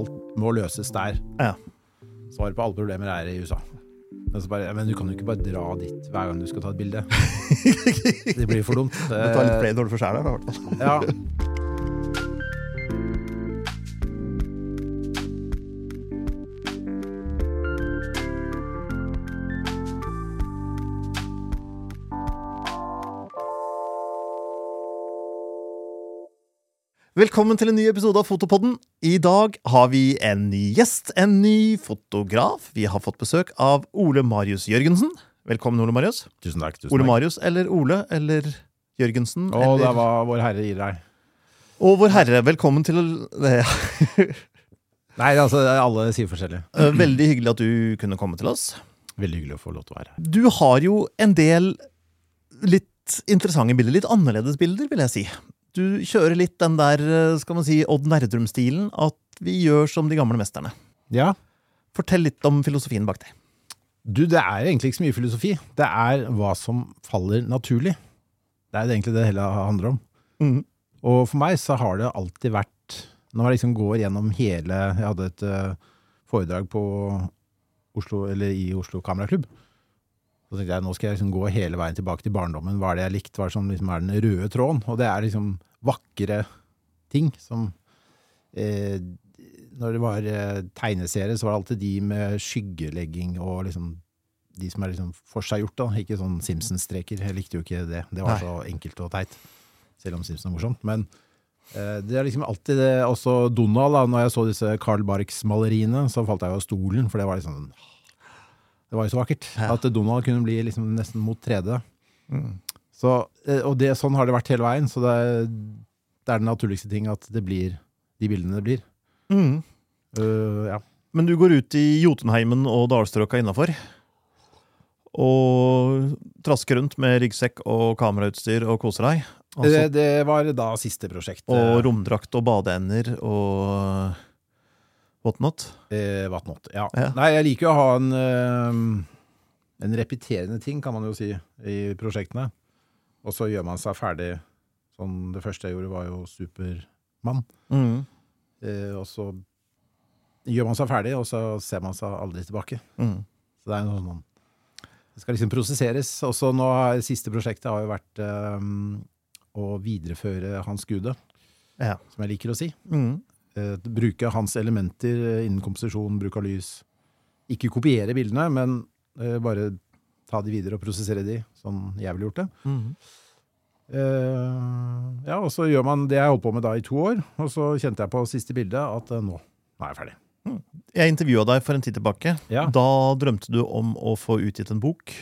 alt må løses der. Ja. Svaret på alle problemer er i USA. Men, så bare, men du kan jo ikke bare dra dit hver gang du skal ta et bilde. Det blir for dumt. Du tar litt flere dårlige for sjæl her, i hvert fall. Ja. Velkommen til en ny episode av Fotopodden. I dag har vi en ny gjest, en ny fotograf. Vi har fått besøk av Ole Marius Jørgensen. Velkommen, Ole Marius. Tusen takk. Tusen Ole takk. Marius eller Ole eller Jørgensen. Å, eller... det var Vår Herre gir deg. Og Vår Herre, velkommen til. Nei, altså, alle sier forskjellig. Eh, Veldig hyggelig at du kunne komme til oss. Veldig hyggelig å få lov til å være her. Du har jo en del litt interessante bilder. Litt annerledes bilder, vil jeg si. Du kjører litt den der, eh, skal man si, Odd Nerdrum-stilen. At vi gjør som de gamle mesterne. Ja. Fortell litt om filosofien bak det. Du, det er egentlig ikke så mye filosofi. Det er hva som faller naturlig. Det er egentlig det hele handler om. Mm. Og for meg så har det alltid vært Når jeg liksom går gjennom hele Jeg hadde et eh, foredrag på Oslo, eller i Oslo Kameraklubb. Så tenkte jeg nå skal jeg liksom gå hele veien tilbake til barndommen. Hva er det jeg likte? Hva er det som liksom er den røde tråden? Og det er liksom vakre ting som eh, Når det var eh, tegneserie, så var det alltid de med skyggelegging og liksom de som er liksom forseggjort, da. Ikke sånn Simpsons-streker. Jeg likte jo ikke det. Det var Nei. så enkelt og teit. Selv om Simpsons er morsomt. Men eh, det er liksom alltid det. Også Donald, da. Når jeg så disse Carl Barks-maleriene, så falt jeg jo av stolen, for det var liksom Det var jo så vakkert. Ja. At Donald kunne bli liksom nesten mot 3D. Mm. Så, eh, og det, sånn har det vært hele veien. Så det er, det er den naturligste ting at det blir de bildene det blir. Mm. Uh, ja. Men du går ut i Jotunheimen og dalstrøka innafor. Og trasker rundt med ryggsekk og kamerautstyr og koser deg. Altså, det, det var da siste prosjekt. og romdrakt og badeender og whatnot. Eh, whatnot. Ja. Ja. Nei, jeg liker jo å ha en, eh, en repeterende ting, kan man jo si, i prosjektene. Og så gjør man seg ferdig. Sånn, det første jeg gjorde, var jo Supermann. Mm. Eh, og så gjør man seg ferdig, og så ser man seg aldri tilbake. Mm. Så det er noe sånn Det skal liksom prosesseres. Og så nå har Siste prosjektet har jo vært eh, å videreføre Hans Gude, Ja. som jeg liker å si. Mm. eh, bruke hans elementer eh, innen komposisjon, bruk av lys. Ikke kopiere bildene, men eh, bare ta de videre og prosessere de, sånn jeg ville gjort det. Mm. Uh, ja, og så gjør man det jeg holdt på med da i to år, og så kjente jeg på siste bilde at uh, nå, nå er jeg ferdig. Jeg intervjua deg for en tid tilbake. Ja. Da drømte du om å få utgitt en bok.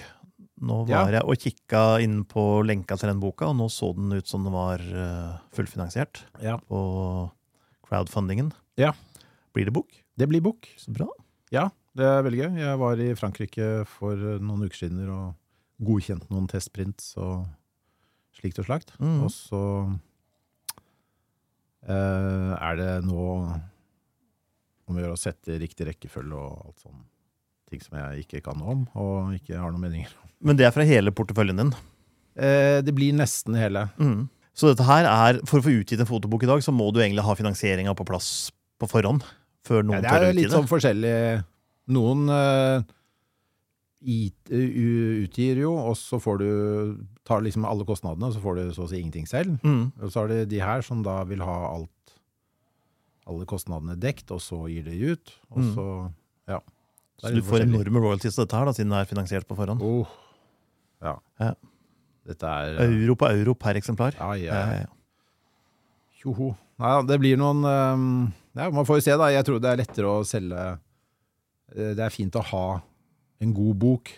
Nå Ja. var jeg og kikka inn på lenka til den boka, og nå så den ut som den var eh, fullfinansiert Ja. på crowdfundingen. Ja. Blir det bok? Det blir bok. Så bra. Ja, det er veldig gøy. Jeg var i Frankrike for eh, noen uker siden og godkjente noen testprints og slikt og slakt. Mm. Og så eh, er det nå om å gjøre å sette riktig rekkefølge og alt sånn. Ting som jeg ikke kan noe om, og ikke har noen meninger om. Men det er fra hele porteføljen din. Eh, det blir nesten hele. Mm. Så dette her er, for å få utgitt en fotobok i dag, så må du egentlig ha finansieringa på plass på forhånd. Før Ja, det er litt sånn forskjellig. Noen uh, it- uh, utgir jo, og så får du tar liksom alle kostnadene, og så får du så å si ingenting selv. Mm. Og så er det de her som da vil ha alt, alle kostnadene dekt, og så gir de ut. Og Mm. så, ja. Så du får enorme royalties til dette her, da, siden det er finansiert på forhånd. Oh, ja. Ja. Dette er Euro på euro per eksemplar. Ja, ja. Ja. Tjoho. Nei, det blir noen um, Ja, man får jo se, da. Jeg tror det er lettere å selge eh, Det er fint å ha en god bok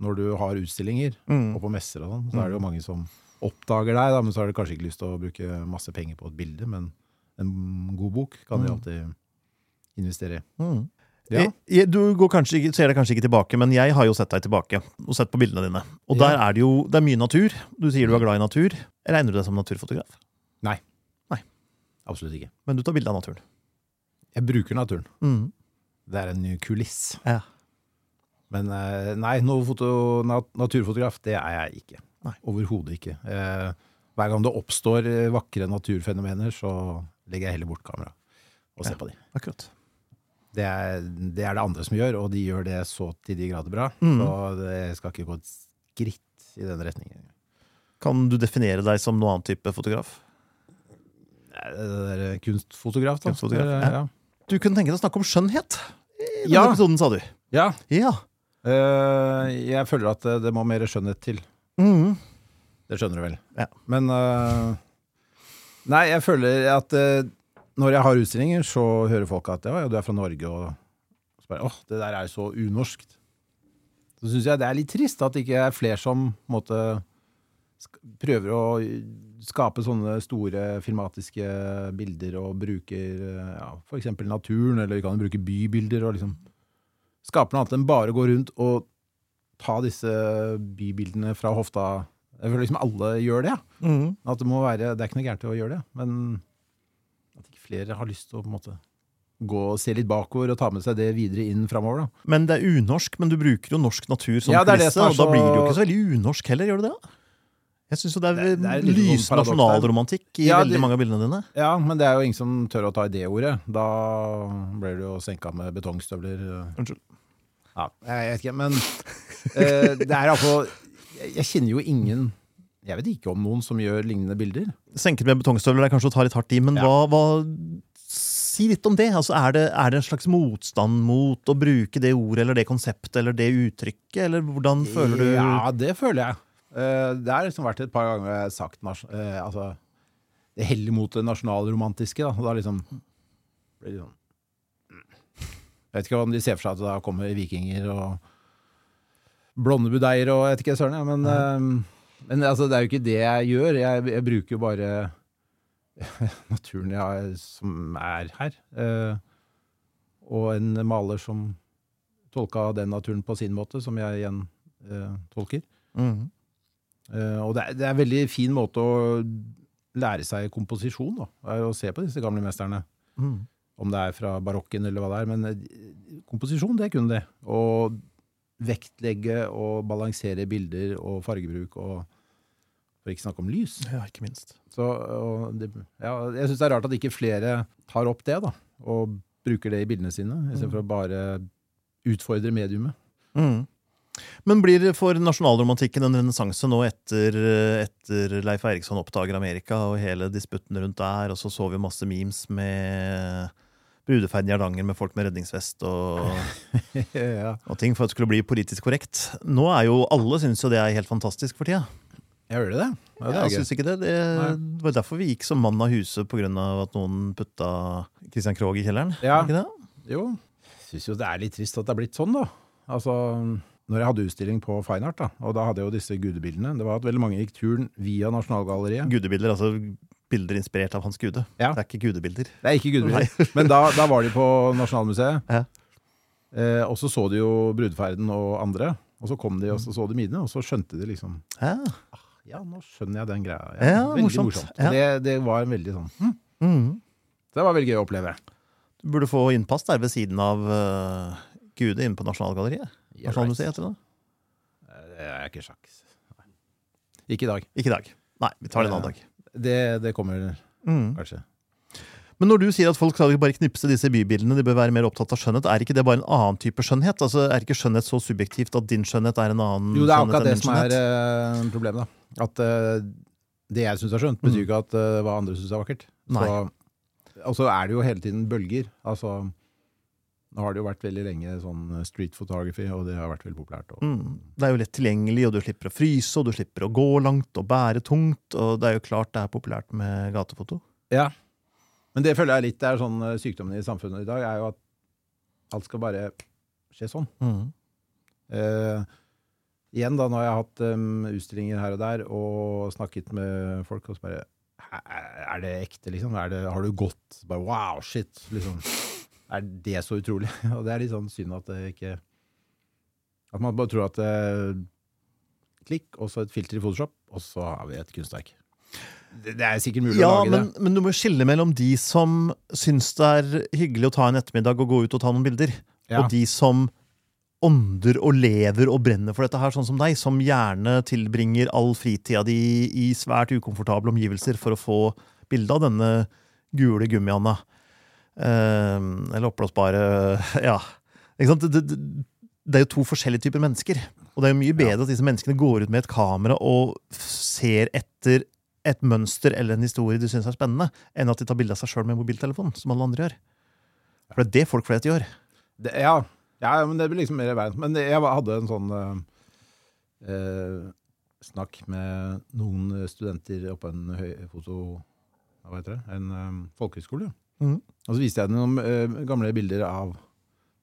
når du har utstillinger Mm. og på messer og sånn. Så er det jo mange som oppdager deg, da, men så har de kanskje ikke lyst til å bruke masse penger på et bilde. Men en god bok kan de Mm. alltid investere i. Mm. Ja. Jeg, jeg, du går kanskje, ser deg kanskje ikke tilbake, men jeg har jo sett deg tilbake og sett på bildene dine. Og Ja. der er det jo det er mye natur. Du sier du er glad i natur. Regner du deg som naturfotograf? Nei. Nei. Absolutt ikke. Men du tar bilde av naturen. Jeg bruker naturen. Mm. Det er en ny kuliss. Ja. Men eh, nei, noe foto, nat naturfotograf, det er jeg ikke. Overhodet ikke. Eh, hver gang det oppstår eh, vakre naturfenomener, så legger jeg heller bort kameraet og ser Ja. på de. Akkurat. Det er, det er det andre som gjør, og de gjør det så til de grader bra. Mm. Så det skal ikke gå et skritt i den retningen. Kan du definere deg som noen annen type fotograf? Kunstfotograf, da. Kunstfotograf, Eh, ja. Du kunne tenke deg å snakke om skjønnhet i denne Ja. episoden, sa du. ja. Ja. Uh, jeg føler at det, det må mer skjønnhet til. Mm. Det skjønner du vel. Ja. Men uh, Nei, jeg føler at uh, når jeg har utstillinger, så hører folk at ja, ja, du er fra Norge, og så bare åh, det der er jo så unorskt. Så syns jeg det er litt trist at det ikke er flere som måte, prøver å skape sånne store filmatiske bilder og bruker ja, f.eks. naturen, eller vi kan bruke bybilder og liksom skape noe annet enn bare å gå rundt og ta disse bybildene fra hofta. Jeg føler liksom alle gjør det. ja. Mm. At det må være, det er ikke noe gærent i å gjøre det, men at ikke flere har lyst til å på en måte gå og se litt bakover og ta med seg det videre inn framover. Da. Men det er unorsk, men du bruker jo norsk natur som Ja, det det og da blir det jo ikke så veldig unorsk heller, gjør det det? Jeg syns det er, Det- det er litt lys paradoks der. nasjonalromantikk i Ja, veldig mange av bildene dine. Ja, men det er jo ingen som tør å ta i det ordet. Da blir du jo senka med betongstøvler. Unnskyld. Ja, jeg vet ikke, men uh, det er iallfall jeg, jeg kjenner jo ingen Jeg vet ikke om noen som gjør lignende bilder. Senket med betongstøvler er kanskje å ta litt hardt i, men Ja. hva, hva Si litt om det. Altså, er, det er det en slags motstand mot å bruke det ordet eller det konseptet eller det uttrykket, eller hvordan føler du Ja, det føler jeg. Eh, det har liksom vært et par ganger jeg har sagt eh, altså, Det heller mot det nasjonalromantiske. Da. Da liksom blir det sånn mm. Jeg vet ikke om de ser for seg at da kommer vikinger og blonde budeier og jeg vet ikke søren, ja, men, eh, men altså, det er jo ikke det jeg gjør. Jeg, jeg bruker jo bare naturen jeg som er her. Eh, og en maler som tolka den naturen på sin måte, som jeg igjen tolker. Mhm. Eh, og det er, det er en veldig fin måte å lære seg komposisjon, da. Å se på disse gamle mesterne. Mm. Om det er fra barokken eller hva det er. Men eh, komposisjon, det kunne de. Og vektlegge og balansere bilder og fargebruk og For ikke snakke om lys. Ja, ikke minst. Så, det, ja, jeg syns det er rart at ikke flere tar opp det, da. Og bruker det i bildene sine, istedenfor å bare utfordre mediumet. Mhm. Men blir det for nasjonalromantikken en renessanse nå etter, etter Leif Eriksson oppdager Amerika og hele disputten rundt der, og så så vi masse memes med brudeferden i Hardanger med folk med redningsvest og, ja. og ting for at det skulle bli politisk korrekt. Nå er jo alle syns jo det er helt fantastisk for tida. Jeg gjør det. det, det jeg synes syns ikke det. Det var derfor vi gikk som mann av huset pga. at noen putta Christian Krogh i kjelleren. Ja. Ikke det? Jo, syns jo det er litt trist at det er blitt sånn, da. Altså, når jeg hadde utstilling på Fine Art, da, og da hadde jeg jo disse gudebildene Det var at veldig mange gikk turen via Nasjonalgalleriet. Gudebilder, altså bilder inspirert av Hans Gude. Ja. Det er ikke gudebilder. Det er ikke gudebilder, men da, da var de på Nasjonalmuseet. Ja. Eh, og så så de jo Brudeferden og andre. Og så kom de og så, så de mine, og så skjønte de liksom Ja. Ja, nå skjønner jeg den greia. Ja, veldig morsomt. morsomt. Det, det var en veldig sånn hm, Mhm. Det var veldig gøy å oppleve. Du burde få innpass der ved siden av uh, Gude inne på Nasjonalgalleriet. Nasjonalmuseet heter det. right. Det er ikke sjakk. Ikke i dag. Ikke i dag. Nei, vi tar det en annen dag. Det, det kommer mm. kanskje. Men når du sier at folk skal bare knipse disse bybildene, de bør være mer opptatt av skjønnhet, er ikke det bare en annen type skjønnhet? Altså, Er ikke skjønnhet så subjektivt at din skjønnhet er en annen Jo, det er akkurat det som er eh, problemet. da. At uh, det jeg syns er skjønt, betyr Mm. ikke at uh, hva andre syns er vakkert. Så, og så er det jo hele tiden bølger. Altså, nå har det jo vært veldig lenge sånn street photography, og det har vært veldig populært. Mm. Det er jo lett tilgjengelig, og du slipper å fryse, og du slipper å gå langt og bære tungt, og det er jo klart det er populært med gatefoto. Ja. Men det føler jeg litt er sånn eh, sykdommen i samfunnet i dag, er jo at alt skal bare skje sånn. Mm. Eh, igjen da, når jeg har hatt um, utstillinger her og der, og snakket med folk, og så bare Er det ekte, liksom? Er det, har du gått? Bare wow, shit! Liksom. Er det så utrolig? Og det er litt sånn synd at det ikke At man bare tror at det, Klikk, og så et filter i Photoshop, og så har vi et kunstverk. Det, det er sikkert mulig Ja, å lage men, det. men du må skille mellom de som syns det er hyggelig å ta en ettermiddag og gå ut og ta noen bilder, Ja. og de som ånder og lever og brenner for dette her, sånn som deg, som gjerne tilbringer all fritida di i svært ukomfortable omgivelser for å få bilde av denne gule gummianda. Eh, eller oppblåsbare Ja. Ikke sant? Det, det, det er jo to forskjellige typer mennesker. Og det er jo mye bedre at disse menneskene går ut med et kamera og ser etter et mønster eller en historie de syns er spennende, enn at de tar bilde av seg sjøl med mobiltelefon, som alle andre gjør. For det er det folk flest gjør. Det, ja. ja, men det blir liksom mer i veien. Men jeg hadde en sånn eh, eh, snakk med noen studenter oppe på en høy, foto... Hva heter det? En um, folkehøyskole. Mhm. Og så viste jeg noen eh, gamle bilder av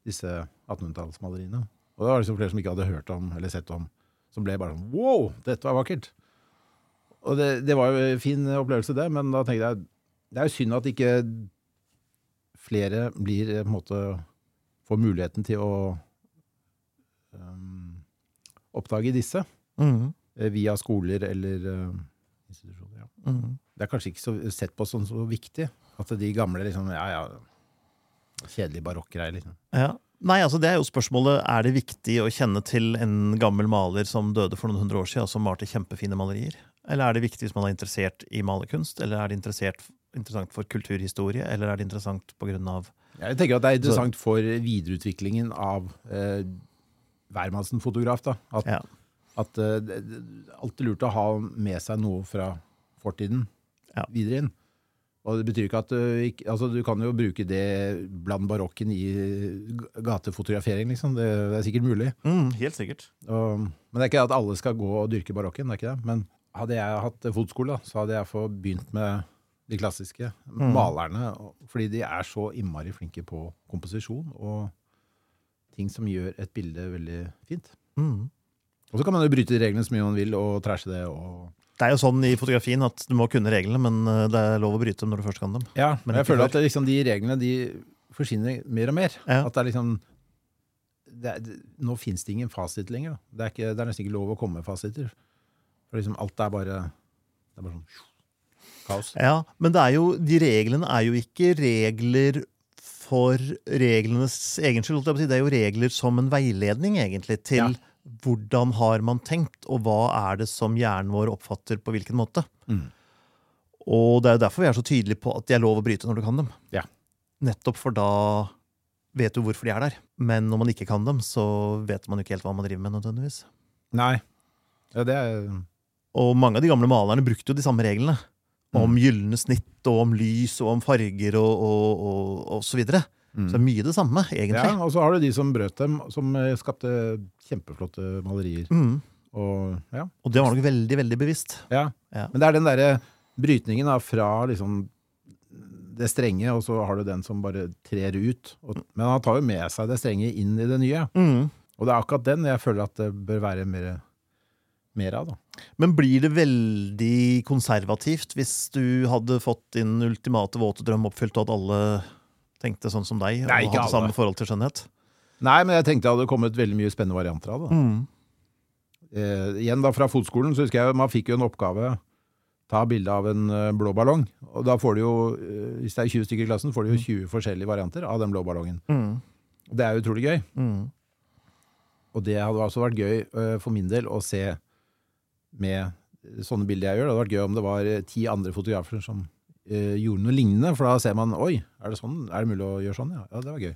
disse 1800-tallsmaleriene. Og det var liksom flere som ikke hadde hørt om eller sett om, som ble bare sånn Wow, dette var vakkert! Og det, det var jo en fin opplevelse, det, men da tenkte jeg det er jo synd at ikke flere blir eh, på en måte får muligheten til å um, oppdage disse eh, via skoler eller eh, institusjoner. Ja. Mm. Det er kanskje ikke så, sett på som så viktig at de gamle liksom Ja, ja, kjedelig barokkgreier, liksom. Ja. Nei, altså det er jo spørsmålet Er det viktig å kjenne til en gammel maler som døde for noen hundre år siden, og som malte kjempefine malerier? Eller er det viktig hvis man er interessert i malerkunst? Eller er det interessant for kulturhistorie? Eller er det interessant på grunn av Jeg tenker at det er interessant for videreutviklingen av eh, hvermannsen-fotograf. da. At, Ja. at eh, det er alltid lurt å ha med seg noe fra fortiden Ja. videre inn. Og det betyr ikke at du ikke Altså, du kan jo bruke det blant barokken i gatefotografering, liksom. Det, det er sikkert mulig. mm, Helt sikkert. Og, men det er ikke at alle skal gå og dyrke barokken, det er ikke det. Men hadde jeg hatt fotskole, da, så hadde jeg fått begynt med de klassiske Mm. malerne. Fordi de er så innmari flinke på komposisjon og ting som gjør et bilde veldig fint. Mm. Og så kan man jo bryte reglene så mye man vil og trashe det. og... Det er jo sånn i fotografien at du må kunne reglene, men eh, det er lov å bryte dem når du først kan dem. Ja, Men jeg føler at liksom, de reglene de forsvinner mer og mer. Ja. At det er liksom det er, Nå fins det ingen fasit lenger. Det, er ikke, det er nesten ikke lov å komme med fasiter. For liksom alt er bare Det er bare sånn kaos. Ja, Men det er jo, de reglene er jo ikke regler for reglenes egen skyld. Det er jo regler som en veiledning, egentlig, til Ja. Hvordan har man tenkt, og hva er det som hjernen vår oppfatter på hvilken måte. Mm. Og det er jo derfor vi er så tydelige på at de er lov å bryte når du kan dem. Ja. Nettopp for da vet du hvorfor de er der. Men når man ikke kan dem, så vet man jo ikke helt hva man driver med. nødvendigvis. Nei. Ja, det er Og mange av de gamle malerne brukte jo de samme reglene. Om Mm. gylne snitt, og om lys, og om farger, og, og, og, og så videre. Mm. Så det er mye det samme, egentlig. Ja, og så har du de som brøt dem, som eh, skapte kjempeflotte malerier. Mm. Og, ja. Og det var nok veldig, veldig bevisst. Ja. Ja. Men det er den derre brytningen da, fra liksom det strenge, og så har du den som bare trer ut. Og, men han tar jo med seg det strenge inn i det nye. Mm. Og det er akkurat den jeg føler at det bør være mer, mer av. da. Men blir det veldig konservativt hvis du hadde fått din ultimate våte drøm oppfylt, og at alle tenkte sånn som deg, Nei, og hadde alle. samme forhold til skjønnhet? Nei, men jeg tenkte det hadde kommet veldig mye spennende varianter av det. Mm. Eh, igjen da fra fotskolen så husker jeg man fikk jo en oppgave ta bilde av en eh, blå ballong. Og da får du jo, eh, hvis det er 20 stykker i klassen, får du jo 20 forskjellige varianter av den blå ballongen. Mm. Det er utrolig gøy. Mm. Og det hadde også vært gøy eh, for min del å se med sånne bilder jeg gjør. Det hadde vært gøy om det var ti andre fotografer som gjorde noe lignende, for da ser man oi, er det sånn? Er det mulig å gjøre sånn? Ja, ja det var gøy.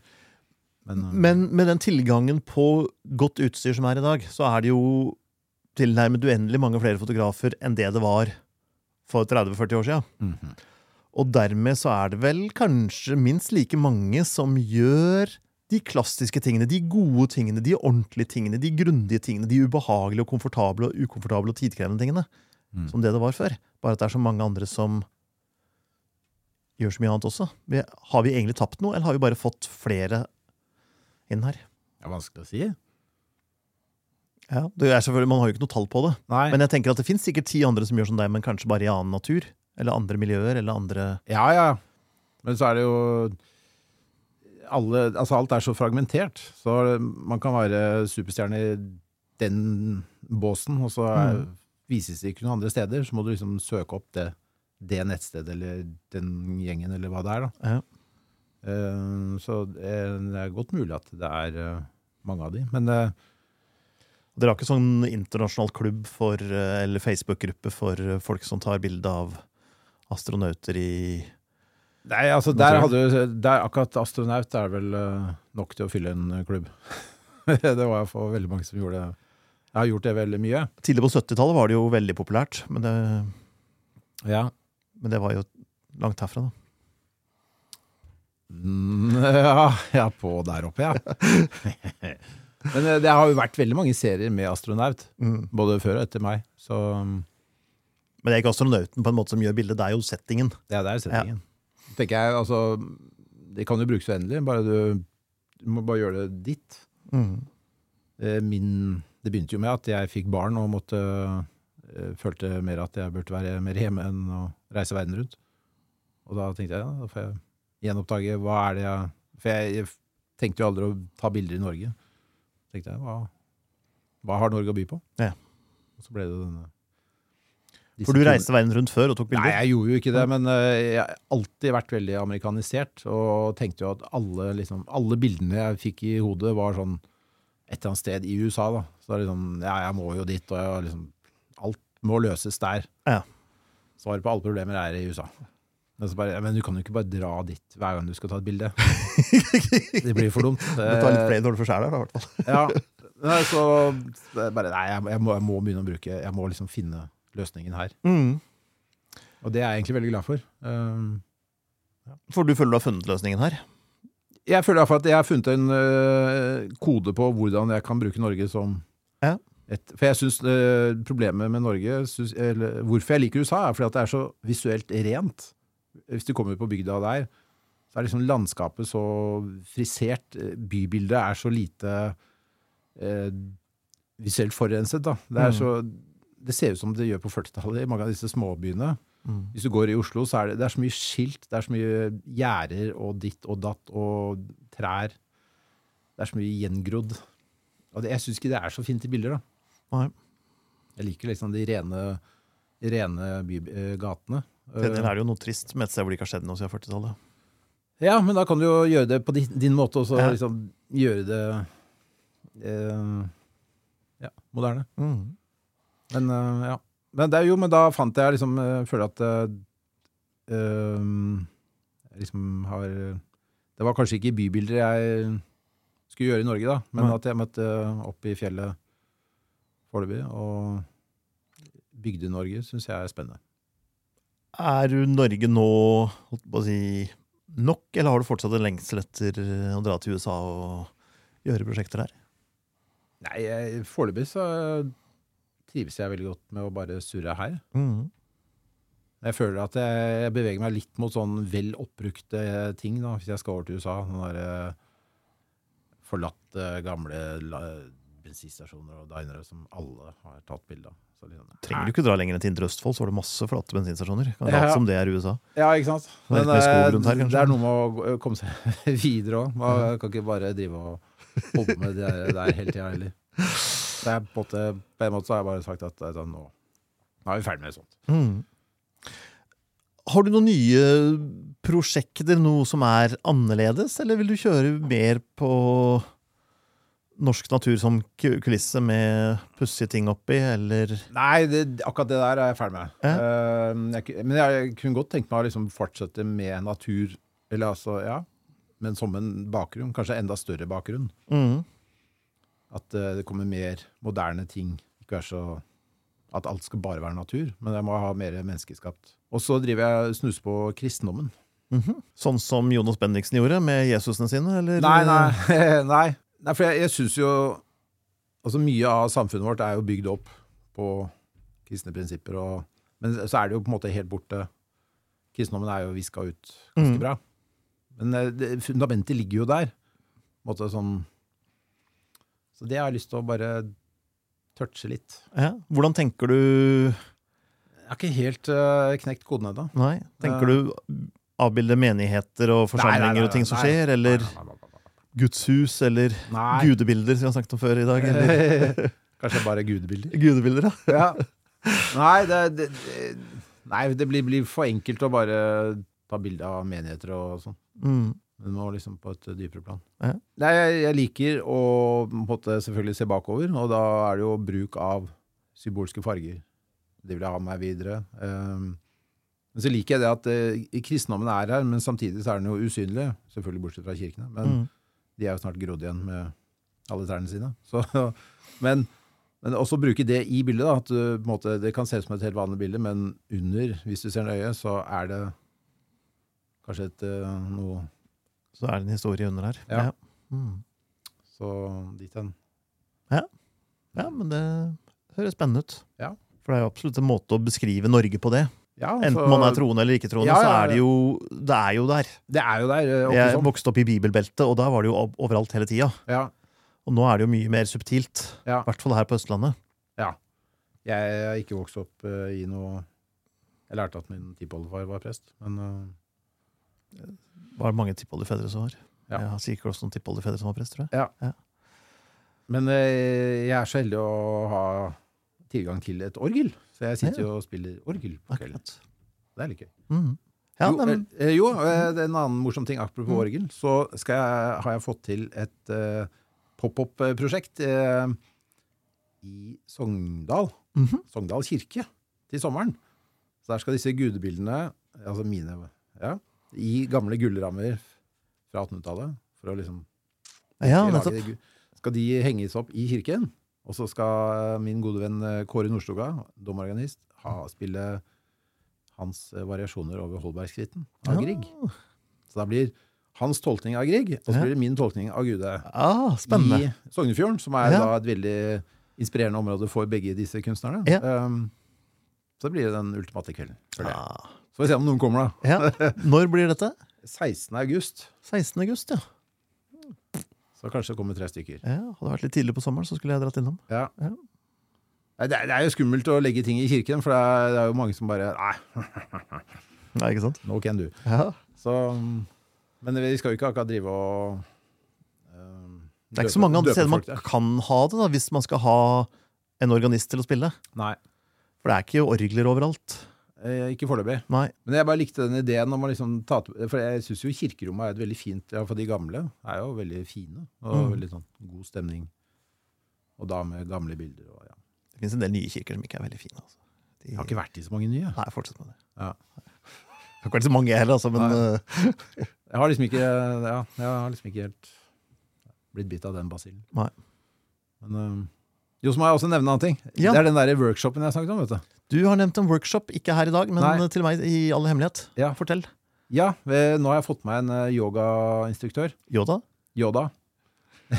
Men, eh, Men med den tilgangen på godt utstyr som er i dag, så er det jo tilnærmet uendelig mange flere fotografer enn det det var for 30-40 år siden. mhm. Og dermed så er det vel kanskje minst like mange som gjør de klassiske tingene, de gode tingene, de ordentlige tingene, de grundige tingene, de ubehagelige og komfortable og ukomfortable og tidkrevende tingene, Mm. som det det var før. Bare at det er så mange andre som gjør så mye annet også. Vi, har vi egentlig tapt noe, eller har vi bare fått flere inn her? Det er vanskelig å si. Ja, det er selvfølgelig, Man har jo ikke noe tall på det. Nei. Men jeg tenker at det fins sikkert ti andre som gjør som deg, men kanskje bare i annen natur. Eller andre miljøer, eller andre Ja, ja. Men så er det jo alle, altså Alt er så fragmentert. Så man kan være superstjerne i den båsen, og så Mm. vises det ikke noen andre steder. Så må du liksom søke opp det, det nettstedet eller den gjengen, eller hva det er. da. Ja. Eh, så det er, godt mulig at det er eh, mange av de. Men eh, Dere har ikke sånn internasjonal klubb for, eh, eller Facebook-gruppe for eh, folk som tar bilde av astronauter i Nei, altså der hadde jo der, Akkurat astronaut er vel eh, nok til å fylle en eh, klubb. det var iallfall veldig mange som gjorde det. Jeg har gjort det veldig mye. Tidlig på 70-tallet var det jo veldig populært, men det, Ja. Men det var jo langt herfra, da. Mm, ja, ja, på der oppe, ja. Men eh, det har jo vært veldig mange serier med astronaut, både før og etter meg. Så mm, Men det er ikke astronauten på en måte som gjør bildet, det er jo settingen. ja, det er settingen. Tenker jeg, altså Det kan jo brukes uendelig, bare du, du må bare gjøre det ditt. Mm. Min, det begynte jo med at jeg fikk barn og måtte eh, følte mer at jeg burde være mer hjemme enn å reise verden rundt. Og da tenkte jeg ja, da får jeg gjenoppdage hva er det jeg For jeg, jeg tenkte jo aldri å ta bilder i Norge. tenkte jeg, hva, hva har Norge å by på? Ja. Og så ble det denne For du reiste verden rundt før og tok bilder? Nei, jeg gjorde jo ikke det, men eh, jeg har alltid vært veldig amerikanisert. Og tenkte jo at alle, liksom, alle bildene jeg fikk i hodet, var sånn et eller annet sted i USA. da. Så det er liksom, ja, jeg må jo dit, og jeg, liksom, alt må løses der. Ja. Svaret på alle problemer er i USA. Men, så bare, men du kan jo ikke bare dra dit hver gang du skal ta et bilde. det blir for dumt. Du tar litt flere når for sjæl her, deg, i hvert fall. Ja, nei, så bare, nei, jeg, jeg, må, jeg må begynne å bruke Jeg må liksom finne løsningen her. Og det er jeg egentlig veldig glad for. Um, For du føler du har funnet løsningen her? jeg føler i hvert fall at jeg har funnet en øh, kode på hvordan jeg kan bruke Norge som Ja. Et For jeg syns problemet med Norge synes, eller, Hvorfor jeg liker USA, er fordi at det er så visuelt rent. Hvis du kommer på bygda der, så er liksom landskapet så frisert. eh, Bybildet er så lite eh, visuelt forurenset. Da. Det, er Mm. så, det ser ut som det gjør på 40-tallet i mange av disse småbyene. Hvis du går i Oslo, så er det, det er så mye skilt, det er så mye gjerder og ditt og datt og trær. Det er så mye gjengrodd. Og det, jeg syns ikke det er så fint i bilder, da. Nei. Jeg liker liksom de rene, rene bygatene. eh, gatene. Det Eh, er jo noe trist med et sted hvor det ikke har skjedd noe siden 40-tallet. Ja, men da kan du jo gjøre det på din, din måte, og så Ja. liksom gjøre det eh, ja, moderne. Men uh, ja. Men, det er jo, men da fant jeg liksom Jeg Føler at eh, eh, liksom har Det var kanskje ikke bybilder jeg skulle gjøre i Norge, da, men Nei. at jeg møtte opp i fjellet foreløpig. Og Bygde-Norge syns jeg er spennende. Er du Norge nå holdt på å si, nok, eller har du fortsatt en lengsel etter å dra til USA og gjøre prosjekter der? Nei, foreløpig så trives jeg veldig godt med å bare surre her. Jeg føler at jeg, beveger meg litt mot sånn vel oppbrukte ting da, hvis jeg skal over til USA. Sånne der, eh, forlatte, gamle bensinstasjoner og dinere som alle har tatt bilde av. Så liksom, Trenger du ikke dra lenger enn til Indre Østfold, så har du masse flate bensinstasjoner. Kan Ja. ja. som det er USA. Ja, ikke sant? Det Men eh, her, det er noe med å komme seg videre òg. Man kan ikke bare drive og holde med det der, hele tida heller. På, en måte, på en måte så har jeg bare sagt at eh, sånn, nå, nå er vi ferdig med det sånt. Har du noen nye prosjekter, noe som er annerledes, eller vil du kjøre mer på norsk natur som kulisse med pussige ting oppi, eller Nei, det, akkurat det der er jeg ferdig med. Ja. Uh, jeg, men jeg kunne godt tenkt meg å liksom fortsette med natur, eller altså, ja, men som en bakgrunn. Kanskje enda større bakgrunn. At uh, det kommer mer moderne ting. Ikke være så at alt skal bare være natur, men jeg må ha mer menneskeskapt. Og så driver jeg snus på kristendommen. Sånn som Jonas Bendiksen gjorde med Jesusene sine, eller? Nei, nei, nei. Nei for jeg, jeg syns jo Altså Mye av samfunnet vårt er jo bygd opp på kristne prinsipper, og, men så er det jo på en måte helt borte. Kristendommen er jo viska ut ganske Mm. bra. Men eh, det, fundamentet ligger jo der. På en måte sånn Så det har jeg lyst til å bare touche litt. Ja. Hvordan tenker du Jeg har ikke helt uh, knekt koden ennå. Nei, tenker du avbilde menigheter og forsamlinger og ting som skjer, eller gudshus, eller Nei. gudebilder, som vi har snakket om før i dag, eller Kanskje bare gudebilder. gudebilder, ja. Ja. Nei, det, det, nei, det blir, blir for enkelt å bare ta bilde av menigheter og sånn. Mm. Det må liksom på et dypere plan. Ja. Nei, jeg, jeg liker å måtte selvfølgelig se bakover, og da er det jo bruk av symbolske farger. Det vil jeg ha med meg videre. Um, Men så liker jeg det at eh, kristendommen er her, men samtidig så er den jo usynlig. Selvfølgelig bortsett fra kirkene. Men Mm. De er jo snart grodd igjen med alle trærne sine. Så, men, men også bruke det i bildet. da, at du, på en måte, Det kan se ut som et helt vanlig bilde, men under, hvis du ser nøye, så er det kanskje et eh, noe Så er det en historie under her. Ja. Ja. Mm. Så dit hen. ja, men det høres spennende ut. Ja. For det er jo absolutt en måte å beskrive Norge på det. Ja, Enten man er troende eller ikke troende, Ja, ja, så er det jo Det er jo der. Det er jo der. eh, Jeg sånn. vokste opp i bibelbeltet, og da var det jo overalt hele tida. Ja, Og nå er det jo mye mer subtilt. Ja. I hvert fall her på Østlandet. jeg har ikke vokst opp uh, i noe Jeg lærte at min tippoldefar var prest, men uh... Var det mange tippoldefedre som var? Ja. Jeg har sikkert også noen tippoldefedre som var prest, tror jeg. Men uh, jeg er så heldig å ha tilgang til et orgel, så jeg sitter jo og spiller orgel på kvelden. Det er litt gøy. Mm. Ja, jo, men, eh, jo, eh, det er en annen morsom ting apropos Mm. orgel. Så skal jeg, har jeg fått til et uh, pop-opp-prosjekt uh, i Sogndal. mhm. Sogndal kirke til sommeren. Så der skal disse gudebildene, altså mine, ja, i gamle gullrammer fra 1800-tallet, for å liksom ja, lage Skal de henges opp i kirken, og så skal min gode venn eh, Kåre Nordstoga, domorganist, ha, spille hans eh, variasjoner over Holbergskritten av Grieg. Så da blir hans tolkning av Grieg, og så blir det min tolkning av Gude Ah, i Sognefjorden, som er Ja. da et veldig inspirerende område for begge disse kunstnerne. Ja. Um, så blir det den ultimate kvelden. for Ah. Så får vi se om noen kommer, da. Ja. Når blir dette? 16. august. 16. august, ja. Så kanskje det kommer tre stykker. ja. Hadde det vært litt tidlig på sommeren, så skulle jeg dratt innom. Ja. Ja. Nei, Det, er, det er jo skummelt å legge ting i kirken, for det er, det er jo mange som bare Nei, Nei, ikke sant? no can do. Ja. Så, men vi skal jo ikke akkurat drive og um, Det er ikke så mange andre steder man der. kan ha det, da, hvis man skal ha en organist til å spille. Nei, For det er ikke orgler overalt. Eh, ikke foreløpig. Men jeg bare likte den ideen om å liksom ta til- For jeg syns jo kirkerommet er et veldig fint Ja, for de gamle er jo veldig fine. Og Mm. veldig sånn god stemning. Og da med gamle bilder og ja. Det finnes en del nye kirker som ikke er veldig fine. Altså. De, Jeg har ikke vært i så mange nye. Nei, fortsett med det. Ja. Det har ikke vært så mange heller, altså, men øh, Jeg har liksom ikke Ja, jeg har liksom ikke helt blitt bitt av den basillen. Men um, jo, så må jeg også nevne en annen ting. Ja. Det er den der workshopen jeg snakket om. vet du. du har nevnt en workshop, ikke her i dag, men Nei. til meg i all hemmelighet. Ja. Fortell. Ja, nå har jeg fått meg en eh, yogainstruktør. Yoda? Yoda.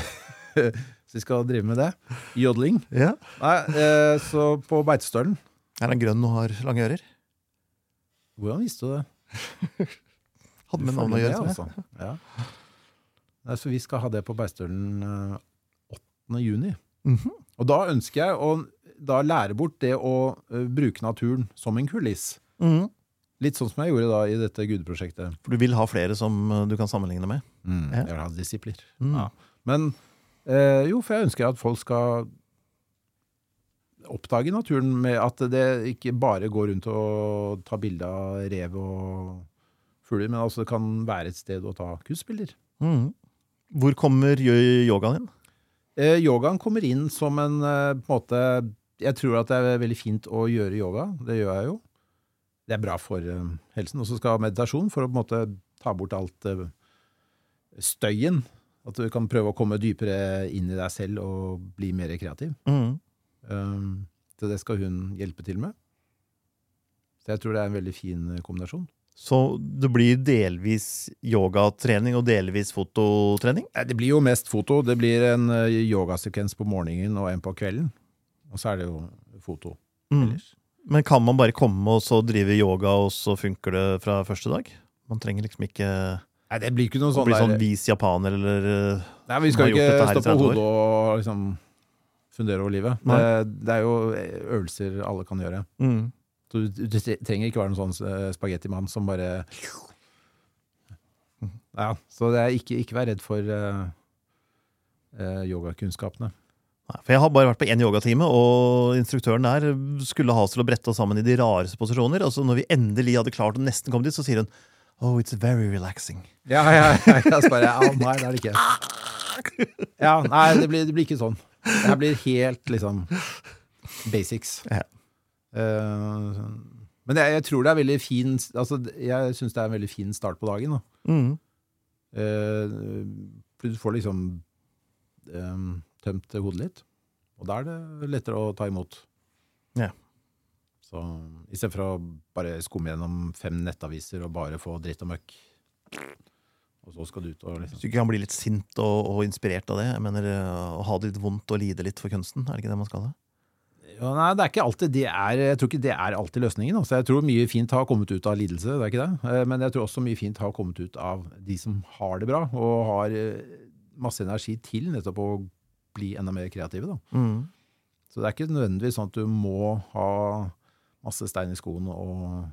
så vi skal drive med det. Jodling. Ja. Nei, eh, så på Beitestølen Er han grønn og har lange ører? Hvordan visste du det? Hadde med navnet å gjøre. med, altså. Ja. Nei, så vi skal ha det på Beitostølen eh, 8. juni. Mhm. Og da ønsker jeg å da lære bort det å eh, bruke naturen som en kuliss. Mm. Litt sånn som jeg gjorde da i dette gudeprosjektet. For du vil ha flere som øh, du kan sammenligne med? Ja. Jeg vil ha disipler. Mm. Ja. Men eh, jo, for jeg ønsker at folk skal oppdage naturen med at det ikke bare går rundt og tar bilde av rev og fugler, men altså det kan være et sted å ta kunstbilder. Mhm. Hvor kommer yogaen inn? Eh, yogaen kommer inn som en eh, på en måte Jeg tror at det er veldig fint å gjøre yoga. Det gjør jeg jo. Det er bra for eh, helsen. Og så skal jeg ha meditasjon for å på en måte ta bort alt eh, støyen. At du kan prøve å komme dypere inn i deg selv og bli mer kreativ. Mm. Um, så det skal hun hjelpe til med. Så jeg tror det er en veldig fin eh, kombinasjon. Så det blir delvis yogatrening og delvis fototrening? Det blir jo mest foto. Det blir en eh, yogasekvens på morgenen og en på kvelden. Og så er det jo foto mm. Men kan man bare komme og så drive yoga, og så funker det fra første dag? Man trenger liksom ikke Nei, det blir ikke noe sånn bli sånn der vis japaner eller øh, Nei, vi skal ikke stå på hodet og liksom fundere over livet. Det, det er jo øvelser alle kan gjøre. mm. Du, du trenger ikke være noen sånn eh, spagettimann som bare Ja, så det ikke, ikke vær redd for uh, uh, yogakunnskapene. Nei, for Jeg har bare vært på én yogatime, og instruktøren der skulle ha oss til å brette oss sammen i de rareste posisjoner. Og så når vi endelig hadde klart å nesten komme dit, så sier hun Oh, it's very relaxing. Ja, ja, ja, jeg bare, ja, nei, det er det ikke. Ja, nei, det blir, det blir ikke sånn. Det blir helt liksom basics. Ja. Eh, Men jeg, jeg tror det er veldig fin altså, Jeg syns det er en veldig fin start på dagen. Da. Mm. Eh, du får liksom eh, tømt hodet litt. Og da er det lettere å ta imot. Ja. Så istedenfor å bare skumme gjennom fem nettaviser og bare få dritt og møkk. Og så skal du ut og Hvis liksom du ikke kan bli litt sint og, og inspirert av det, jeg mener å ha det litt vondt og lide litt for kunsten, er det ikke det man skal ha? Ja, Nei, det er ikke alltid det er Jeg tror ikke det er alltid løsningen. Altså. Jeg tror mye fint har kommet ut av lidelse, det er ikke det. Eh, Men jeg tror også mye fint har kommet ut av de som har det bra, og har eh, masse energi til nettopp å bli enda mer kreative. Da. Mm. Så det er ikke nødvendigvis sånn at du må ha masse stein i skoen og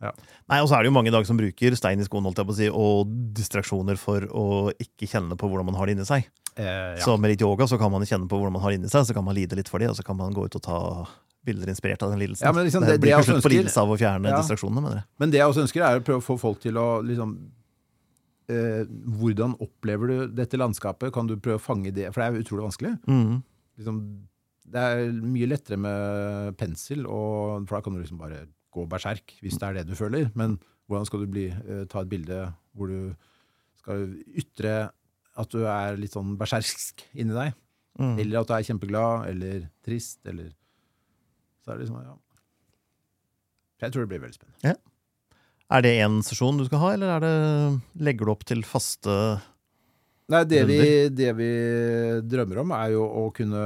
Nei, og så er det jo mange i dag som bruker stein i skoen holdt jeg på å si, og distraksjoner for å ikke kjenne på hvordan man har det inni seg. eh, ja. Så med litt yoga så kan man kjenne på hvordan man har det inni seg, så kan man lide litt for det, og så kan man gå ut og ta bilder inspirert av den lidelsen. Ja, men liksom det, det- blir kanskje på lidelse av å fjerne Ja. distraksjonene, mener jeg. Men det jeg også ønsker, er å prøve å få folk til å liksom eh, Hvordan opplever du dette landskapet? Kan du prøve å fange det? For det er utrolig vanskelig. Mm. Liksom, det er mye lettere med pensel, og, for da kan du liksom bare gå berserk, hvis det er det du føler. Men hvordan skal du bli, eh, ta et bilde hvor du skal ytre at du er litt sånn berserksk inni deg? Mm. Eller at du er kjempeglad, eller trist, eller Så er det liksom, ja. Jeg tror det blir veldig spennende. Er det én sesjon du skal ha, eller er det, legger du opp til faste Nei, det vi, det vi drømmer om, er jo å kunne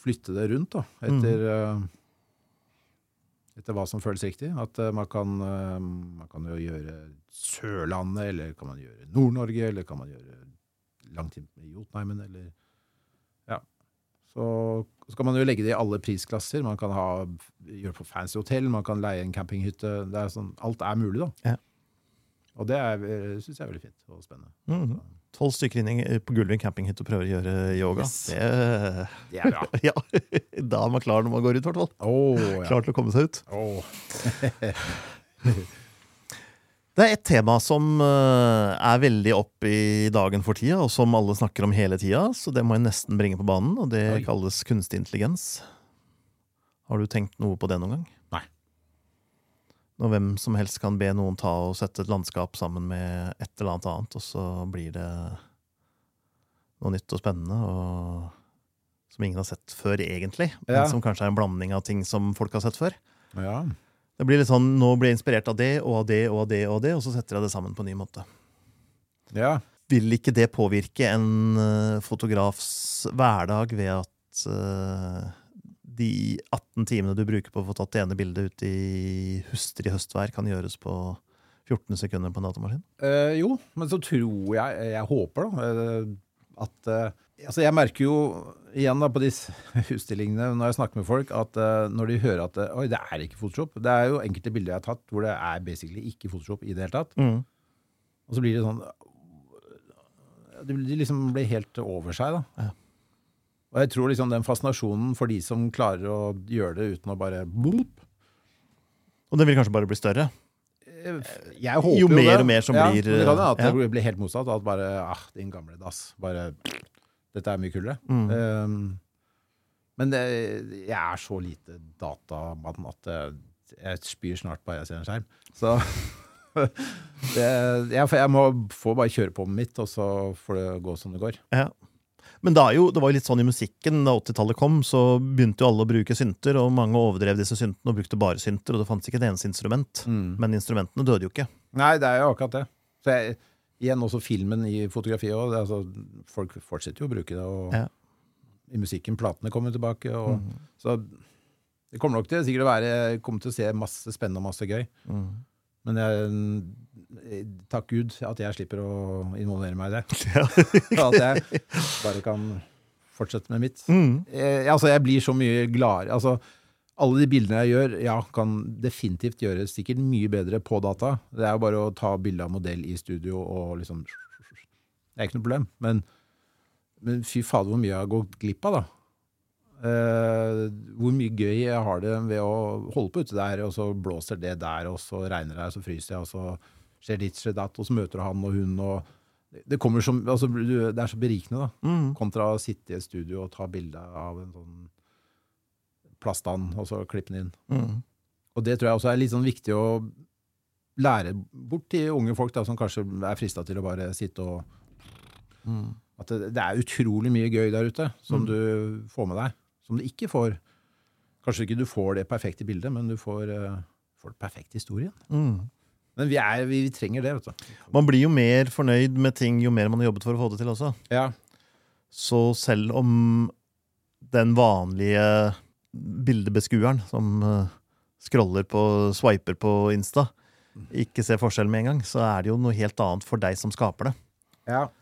flytte det rundt, da, etter, eh, etter hva som føles riktig. At eh, man kan, eh, man kan jo gjøre Sørlandet, eller kan man gjøre Nord-Norge, eller kan man gjøre langt inn i Jotunheimen, eller Ja. Så skal man jo legge det i alle prisklasser. Man kan ha, gjøre på fancy hotell, man kan leie en campinghytte. Det er sånn, alt er mulig, da. Ja. Og det syns jeg er veldig fint og spennende. Mhm. Tolv stykker inn på Gullvin campinghytte og prøver å gjøre yoga. Yes. Det, Det er bra. ja, da er man klar når man går ut, i hvert fall. Oh, ja. Klar til å komme seg ut. Oh. Det er et tema som eh, er veldig opp i dagen for tida, og som alle snakker om hele tida, så det må jeg nesten bringe på banen, og det Oi. kalles kunstig intelligens. Har du tenkt noe på det noen gang? Når hvem som helst kan be noen ta og sette et landskap sammen med et eller annet annet, og så blir det noe nytt og spennende, og som ingen har sett før, egentlig, men Ja. som kanskje er en blanding av ting som folk har sett før. Ja. Det blir litt sånn, Nå blir jeg inspirert av det og av det og av det, og av det, og så setter jeg det sammen på en ny måte. ja. Vil ikke det påvirke en eh, fotografs hverdag ved at eh, de 18 timene du bruker på å få tatt det ene bildet ut i hustrig høstvær, kan gjøres på 14 sekunder på en datamaskin? Eh, jo, men så tror jeg, jeg håper da, eh, at eh, Altså, jeg merker jo igjen da på disse utstillingene når jeg snakker med folk, at uh, når de hører at Oi, det er ikke Photoshop. Det er jo enkelte bilder jeg har tatt hvor det er basically ikke Photoshop i det hele tatt. Mm. Og så blir det sånn De de liksom blir helt over seg, da. Ja. Og jeg tror liksom den fascinasjonen for de som klarer å gjøre det uten å bare boop, Og den vil kanskje bare bli større? Jeg håper Jo jo, mer det. og mer som ja, blir, Det kan hende at ja. det blir helt motsatt. At bare ah, din gamle dass. Bare Dette er mye kulere. Mm. Um, men det, jeg er så lite datamann at eh, jeg spyr snart bare jeg ser en skjerm. Så det, jeg, jeg må få bare kjøre på med mitt, og så får det gå som det går. Ja. Men det, jo, det var jo litt sånn i musikken da 80-tallet kom, så begynte jo alle å bruke synter, og mange overdrev disse syntene og brukte bare synter, og det fantes ikke et eneste instrument. Men instrumentene døde jo ikke. Nei, det er jo akkurat det. Så jeg, igjen også filmen i fotografiet òg. Altså, folk fortsetter jo å bruke det. Og Ja. i musikken, platene kommer tilbake. Og, Mm. Så det kommer nok til sikkert å være kommer til å se masse spennende og masse gøy. Mm. Men jeg, takk Gud at jeg slipper å involvere meg i det. Ja. At jeg bare kan fortsette med mitt. Mm. Jeg, altså, jeg blir så mye gladere. Altså, alle de bildene jeg gjør, ja, kan definitivt gjøres sikkert mye bedre på data. Det er jo bare å ta bilde av modell i studio og liksom Det er ikke noe problem. Men, men fy fader, hvor mye jeg har gått glipp av, da. Eh, hvor mye gøy jeg har det ved å holde på ute der, og så blåser det der, og så regner det, og så fryser jeg, og så skjer ditt, skjer datt, og så møter du han og hun, og det- som, altså, det er så berikende, da. Mm. Kontra å sitte i et studio og ta bilde av en sånn plastand, og så klippe den inn. Mm. Og det tror jeg også er litt sånn viktig å lære bort til unge folk da, som kanskje er frista til å bare sitte og Mm. At det, det er utrolig mye gøy der ute som Mm. du får med deg, som du ikke får. Kanskje ikke du får det perfekte bildet, men du får, eh, får den perfekte historien. Mm. Men vi, er, vi, vi trenger det, vet du. Man blir jo mer fornøyd med ting jo mer man har jobbet for å få det til også. Ja. Så selv om den vanlige bildebeskueren som eh, scroller på, swiper på Insta, ikke ser forskjell med en gang, så er det jo noe helt annet for deg som skaper det.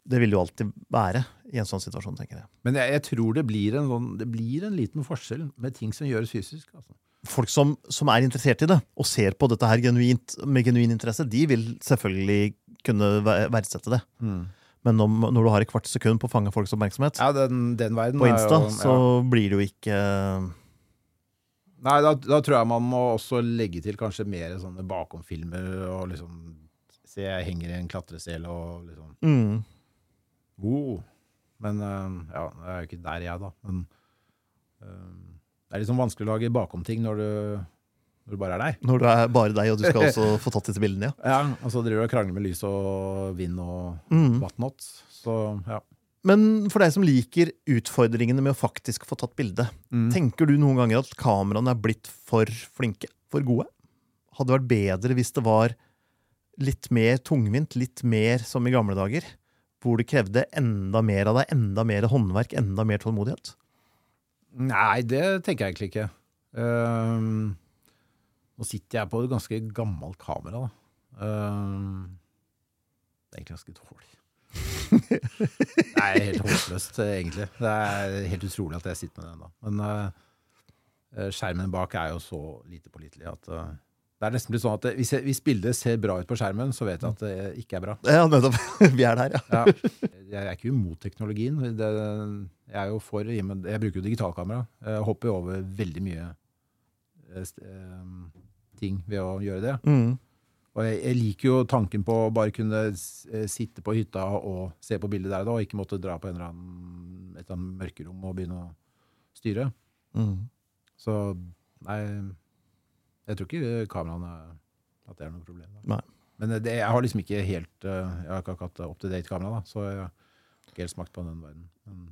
Det vil jo alltid være i en sånn situasjon, tenker jeg. Men jeg, jeg tror det blir, en, sånn, det blir en liten forskjell med ting som gjøres fysisk. Altså. Folk som, som er interessert i det, og ser på dette her genuint, med genuin interesse, de vil selvfølgelig kunne verdsette det. Men om, når du har et kvart sekund på å fange folks oppmerksomhet Ja, den, den på Insta, jo- så blir det jo ikke Nei, da, da tror jeg man må også legge til kanskje mer sånne bakomfilmer og liksom Se, jeg henger i en klatresele og liksom mm, Wow. Men øh, ja, det er jo ikke der, jeg, da. Men øh, det er liksom vanskelig å lage bakomting når du, når du bare er deg. Når det er bare deg, og du skal også få tatt disse bildene, ja. Ja, Og så driver du og krangler med lys og vind og Mm. whatnot. Så ja. Men for deg som liker utfordringene med å faktisk få tatt bilde, Mm. tenker du noen ganger at kameraene er blitt for flinke? For gode? Hadde det vært bedre hvis det var litt mer tungvint, litt mer som i gamle dager? Hvor det krevde enda mer av deg, enda mer håndverk, enda mer tålmodighet? Nei, det tenker jeg egentlig ikke. Uh, nå sitter jeg på et ganske gammelt kamera, da. Uh, det er egentlig ganske dårlig. det er helt håpløst, egentlig. Det er helt utrolig at jeg sitter med den ennå. Men uh, skjermen bak er jo så lite pålitelig at eh, det er nesten blitt sånn at hvis, jeg, hvis bildet ser bra ut på skjermen, så vet jeg at det ikke er bra. Ja, nettopp. Vi er der, ja. Ja. Jeg er ikke imot teknologien. Det, jeg er jo for, jeg bruker jo digitalkamera. Jeg hopper over veldig mye eh, eh, ting ved å gjøre det. Mm. Og jeg, jeg liker jo tanken på å bare kunne eh, sitte på hytta og se på bildet der og da, og ikke måtte dra på en eller annen, et eller annet mørkerom og begynne å styre. Mm. Så nei, jeg tror ikke kameraene at det er noe problem. Da. Nei. Men det, jeg har liksom ikke helt eh, Jeg har ikke hatt up to date kamera, da, så jeg har ikke helt smakt på den verden. Men,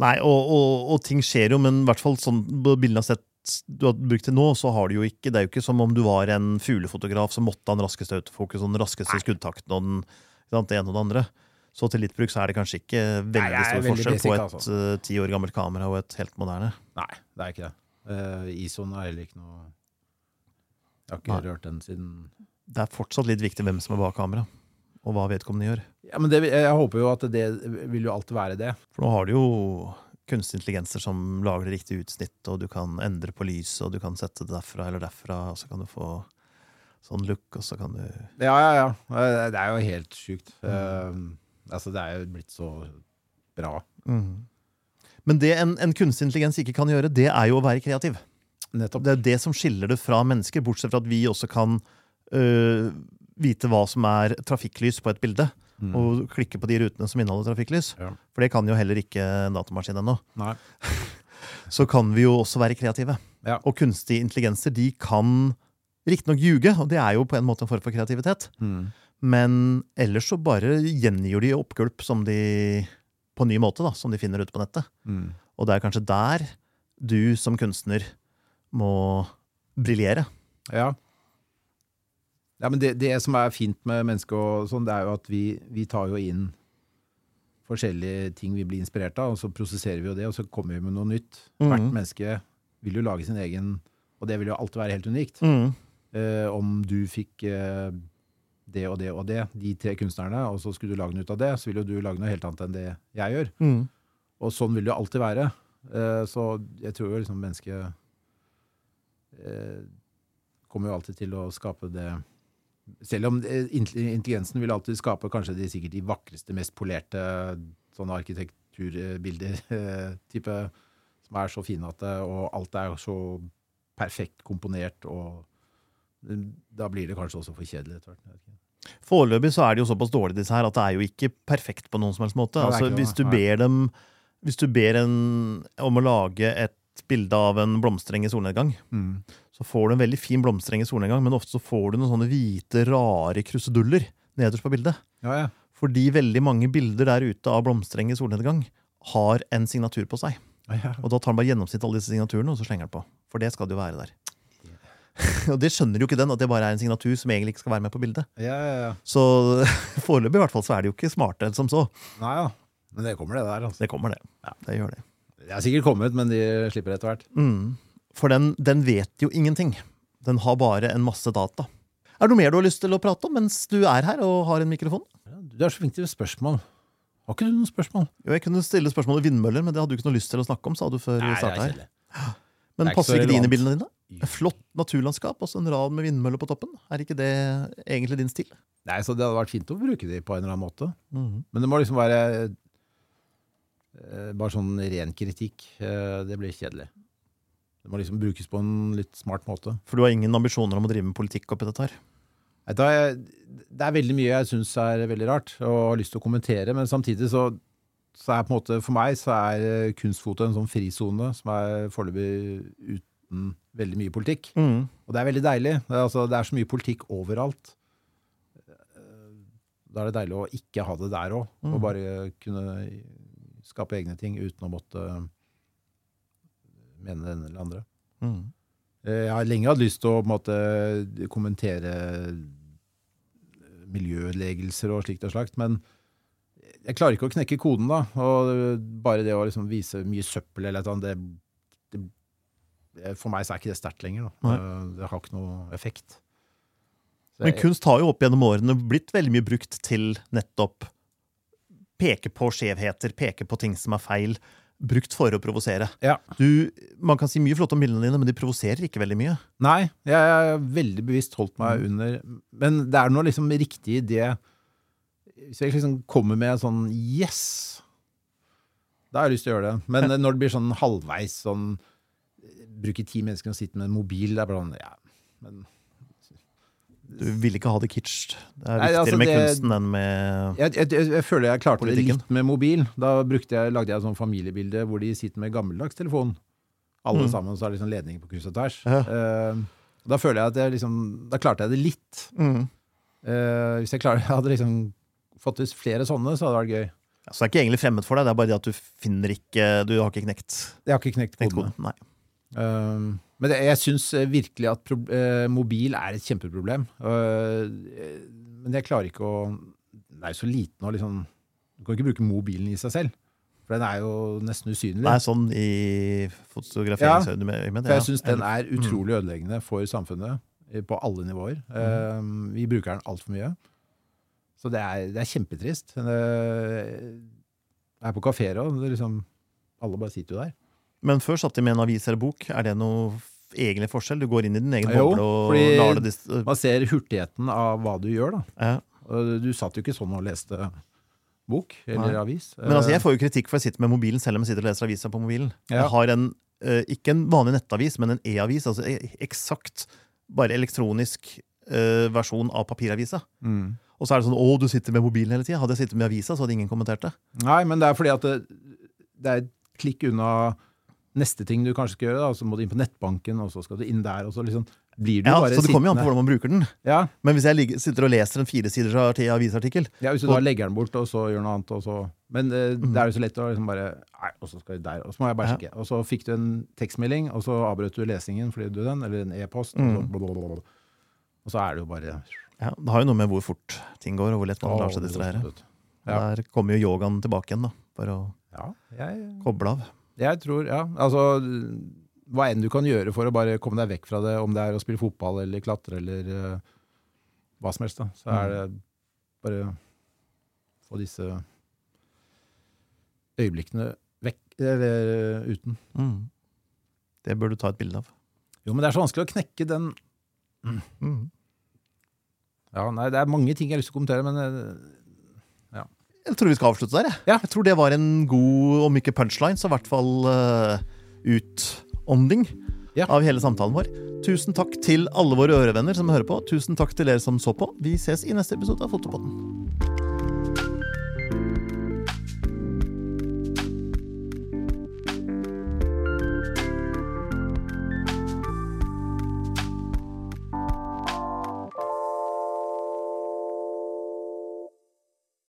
Nei, og, og, og ting skjer jo, men i hvert fall sånn bildene har sett du har brukt til nå, så har du jo ikke Det er jo ikke som om du var en fuglefotograf som måtte ha den raskeste autofokus og den raskeste skuddtakten og den, det ene og det andre. Så til litt bruk så er det kanskje ikke veldig er stor veldig forskjell basic, på et altså. eh, ti år gammelt kamera og et helt moderne. nei, det er ikke det. Uh, ISON er heller ikke noe Jeg har ikke Nei. rørt den siden Det er fortsatt litt viktig hvem som er bak kamera, og hva vedkommende gjør. Ja, men det, Jeg håper jo at det vil jo alltid være det. For nå har du jo kunstig intelligenser som lager det riktige utsnitt, og du kan endre på lyset, og du kan sette det derfra eller derfra, og så kan du få sånn look, og så kan du Ja, ja, ja. Eh, Det er jo helt sjukt. Eh, altså, det er jo blitt så bra. Mm. Men det en, en kunstig intelligens ikke kan gjøre, det er jo å være kreativ. Nettopp. Det er det som skiller det fra mennesker, bortsett fra at vi også kan øh, vite hva som er trafikklys på et bilde, Mm. og klikke på de rutene som inneholder trafikklys. Ja. For det kan jo heller ikke en datamaskin ennå. Så kan vi jo også være kreative. Ja. Og kunstige intelligenser de kan riktignok ljuge, og det er jo på en måte en form for kreativitet. Mm. Men ellers så bare gjengir de oppgulp som de på en ny måte, da, som de finner ute på nettet. Mm. Og det er kanskje der du som kunstner må briljere. Ja. Ja, men det, det som er fint med mennesket, og sånn, det er jo at vi, vi tar jo inn forskjellige ting vi blir inspirert av, og så prosesserer vi jo det, og så kommer vi med noe nytt. Hvert Mhm. menneske vil jo lage sin egen, og det vil jo alltid være helt unikt. Mm. Eh, om du fikk eh, det og det og det, de tre kunstnerne, og så skulle du lage noe ut av det, så vil jo du lage noe helt annet enn det jeg gjør. Mm. Og sånn vil det jo alltid være. Eh, så jeg tror jo liksom mennesket kommer jo alltid til å skape det Selv om eh, intelligensen vil alltid skape kanskje de, sikkert de vakreste, mest polerte sånne arkitekturbilder, eh, type, som er så fine at det, og alt er så perfekt komponert, og eh, da blir det kanskje også for kjedelig etter hvert. Foreløpig så er det jo såpass dårlig disse her at det er jo ikke perfekt på noen som helst måte. Altså, hvis du ber dem Hvis du ber en om å lage et bilde av en blomstereng i solnedgang, så så får du en veldig fin blomstereng i solnedgang, men ofte så får du noen sånne hvite, rare kruseduller nederst på bildet. Ja, ja. Fordi veldig mange bilder der ute av blomstereng i solnedgang har en signatur på seg. Ja, ja. Og da tar han bare gjennomsnitt alle disse signaturene, og så slenger han på. For det skal det jo være der. og det skjønner jo ikke den, at det bare er en signatur som egentlig ikke skal være med på bildet. ja, ja, ja. Så foreløpig i hvert fall så er det jo ikke smarte som så. Nei ja. Men det kommer, det der. altså. Det kommer, det. Ja, det gjør det. Det er sikkert kommet, men de slipper etter hvert. Mm. For den, den vet jo ingenting. Den har bare en masse data. Er det noe mer du har lyst til å prate om mens du er her og har en mikrofon? Ja, Du er så flink til spørsmål. Har ikke du noen spørsmål? Jo, jeg kunne stille spørsmål om vindmøller, men det hadde du ikke noe lyst til å snakke om, sa du før vi starta her. kjedelig. Men er ikke passer ikke det inn i bildene dine? Flott naturlandskap, også en rad med vindmøller på toppen. Er ikke det egentlig din stil? Nei, så Det hadde vært fint å bruke de på en eller annen måte. Mhm. Men det må liksom være bare sånn ren kritikk. Eh, det blir kjedelig. Det må liksom brukes på en litt smart måte. For du har ingen ambisjoner om å drive med politikk oppi dette her? Det er veldig mye jeg syns er veldig rart og har lyst til å kommentere, men samtidig så, så er på en måte for meg så er eh, kunstfoto en sånn frisone som er foreløpig uten veldig mye politikk. Mm. Og det er veldig deilig. Det er, altså, det er så mye politikk overalt. Eh, Da er det deilig å ikke ha det der òg, Mm. og bare kunne skape egne ting uten å måtte mene det ene eller andre. Mm. Eh, Jeg har lenge hatt lyst til å måte, kommentere miljøødeleggelser og slikt og slakt, men jeg klarer ikke å knekke koden, da. Og bare det å liksom vise mye søppel eller noe, det, det For meg så er ikke det sterkt lenger. Da. Det, det har ikke noe effekt. Så Men jeg- kunst har jo opp gjennom årene blitt veldig mye brukt til nettopp peke på skjevheter, peke på ting som er feil. Brukt for å provosere. Ja. Du, man kan si mye flott om bildene dine, men de provoserer ikke veldig mye. Nei, jeg har veldig bevisst holdt Mm. meg under Men det er noe liksom riktig i det Hvis jeg liksom kommer med en sånn yes, da har jeg lyst til å gjøre det. Men når det blir sånn halvveis sånn Bruke ti mennesker og sitte med en mobil, det er bare sånn Ja, men Du vil ikke ha det kitsch. Det er viktigere altså, med det- kunsten enn med jeg, jeg, jeg, føler jeg klarte Politikken. det litt med mobil. Da jeg, lagde jeg et sånt familiebilde hvor de sitter med gammeldags telefon. Alle Mm. sammen, så er det liksom ledning på kryss og tvers. Ja. Uh, da føler jeg at jeg liksom Da klarte jeg det litt. mm. Uh, hvis jeg klarer, hadde liksom fått ut flere sånne, så hadde det vært gøy. ja, Så det er ikke egentlig fremmed for deg, det er bare det at du finner ikke Du har ikke knekt, Jeg har ikke knekt knekt kodene. koden. Nei. Eh, men det, jeg syns virkelig at eh, mobil er et kjempeproblem. Eh, men jeg klarer ikke å Den er jo så liten og liksom Du kan ikke bruke mobilen i seg selv. For den er jo nesten usynlig. Er sånn i fotograferingsøyemed. For jeg syns den er utrolig ødeleggende for samfunnet eh, på alle nivåer. Eh, vi bruker den altfor mye. Så det er, det er kjempetrist. Eh, Jeg er på kafeer er liksom Alle bare sitter jo der. Men før satt de med en avis eller bok. Er det noe egentlig forskjell? Du går inn i din egen boble og lar det Man ser hurtigheten av hva du gjør, da. ja. Du satt jo ikke sånn og leste bok eller Nei. avis. Men altså, jeg får jo kritikk for jeg sitter med mobilen selv om jeg sitter og leser avisa på mobilen. Ja. Jeg har en, eh, ikke en vanlig nettavis, men en e-avis. Altså e- eksakt bare elektronisk eh, versjon av papiravisa. Mm. Og så er det sånn 'Å, du sitter med mobilen hele tida'. Hadde jeg sittet med avisa, så hadde ingen kommentert det. Nei, men det er fordi at det, det er et klikk unna neste ting du kanskje skal gjøre. Da. Så må du inn på nettbanken, og så skal du inn der, og så liksom blir du Ja, bare Så det kommer jo an på hvordan man bruker den. Ja, Men hvis jeg ligger, sitter og leser en firesiders arti- avisartikkel Ja, hvis du Og- da legger den bort, og så gjør noe annet, og så Men eh, det er jo så lett å liksom bare Nei, og så skal jeg der, og så må jeg bare Ja. Og så fikk du en tekstmelding, og så avbrøt du lesingen fordi du den, eller en e-post, Mm. og, så og så er det jo bare ja, Det har jo noe med hvor fort ting går, og hvor lett man lar seg distrahere. Ja. Der kommer jo yogaen tilbake igjen, da, for å koble av. jeg tror Ja, altså Hva enn du kan gjøre for å bare komme deg vekk fra det, om det er å spille fotball eller klatre eller uh, hva som helst, da, så er det bare å få disse øyeblikkene vekk, eller uten. Mm. Det bør du ta et bilde av. Jo, men det er så vanskelig å knekke den Mm. Ja, nei, det er mange ting jeg har lyst til å kommentere, men eh, Jeg tror vi skal avslutte der. Jeg, Ja. jeg tror det var en god, om ikke punchline, så i hvert fall uh, utånding Ja. av hele samtalen vår. Tusen takk til alle våre ørevenner som hører på. Tusen takk til dere som så på. Vi ses i neste episode av Fotopodden.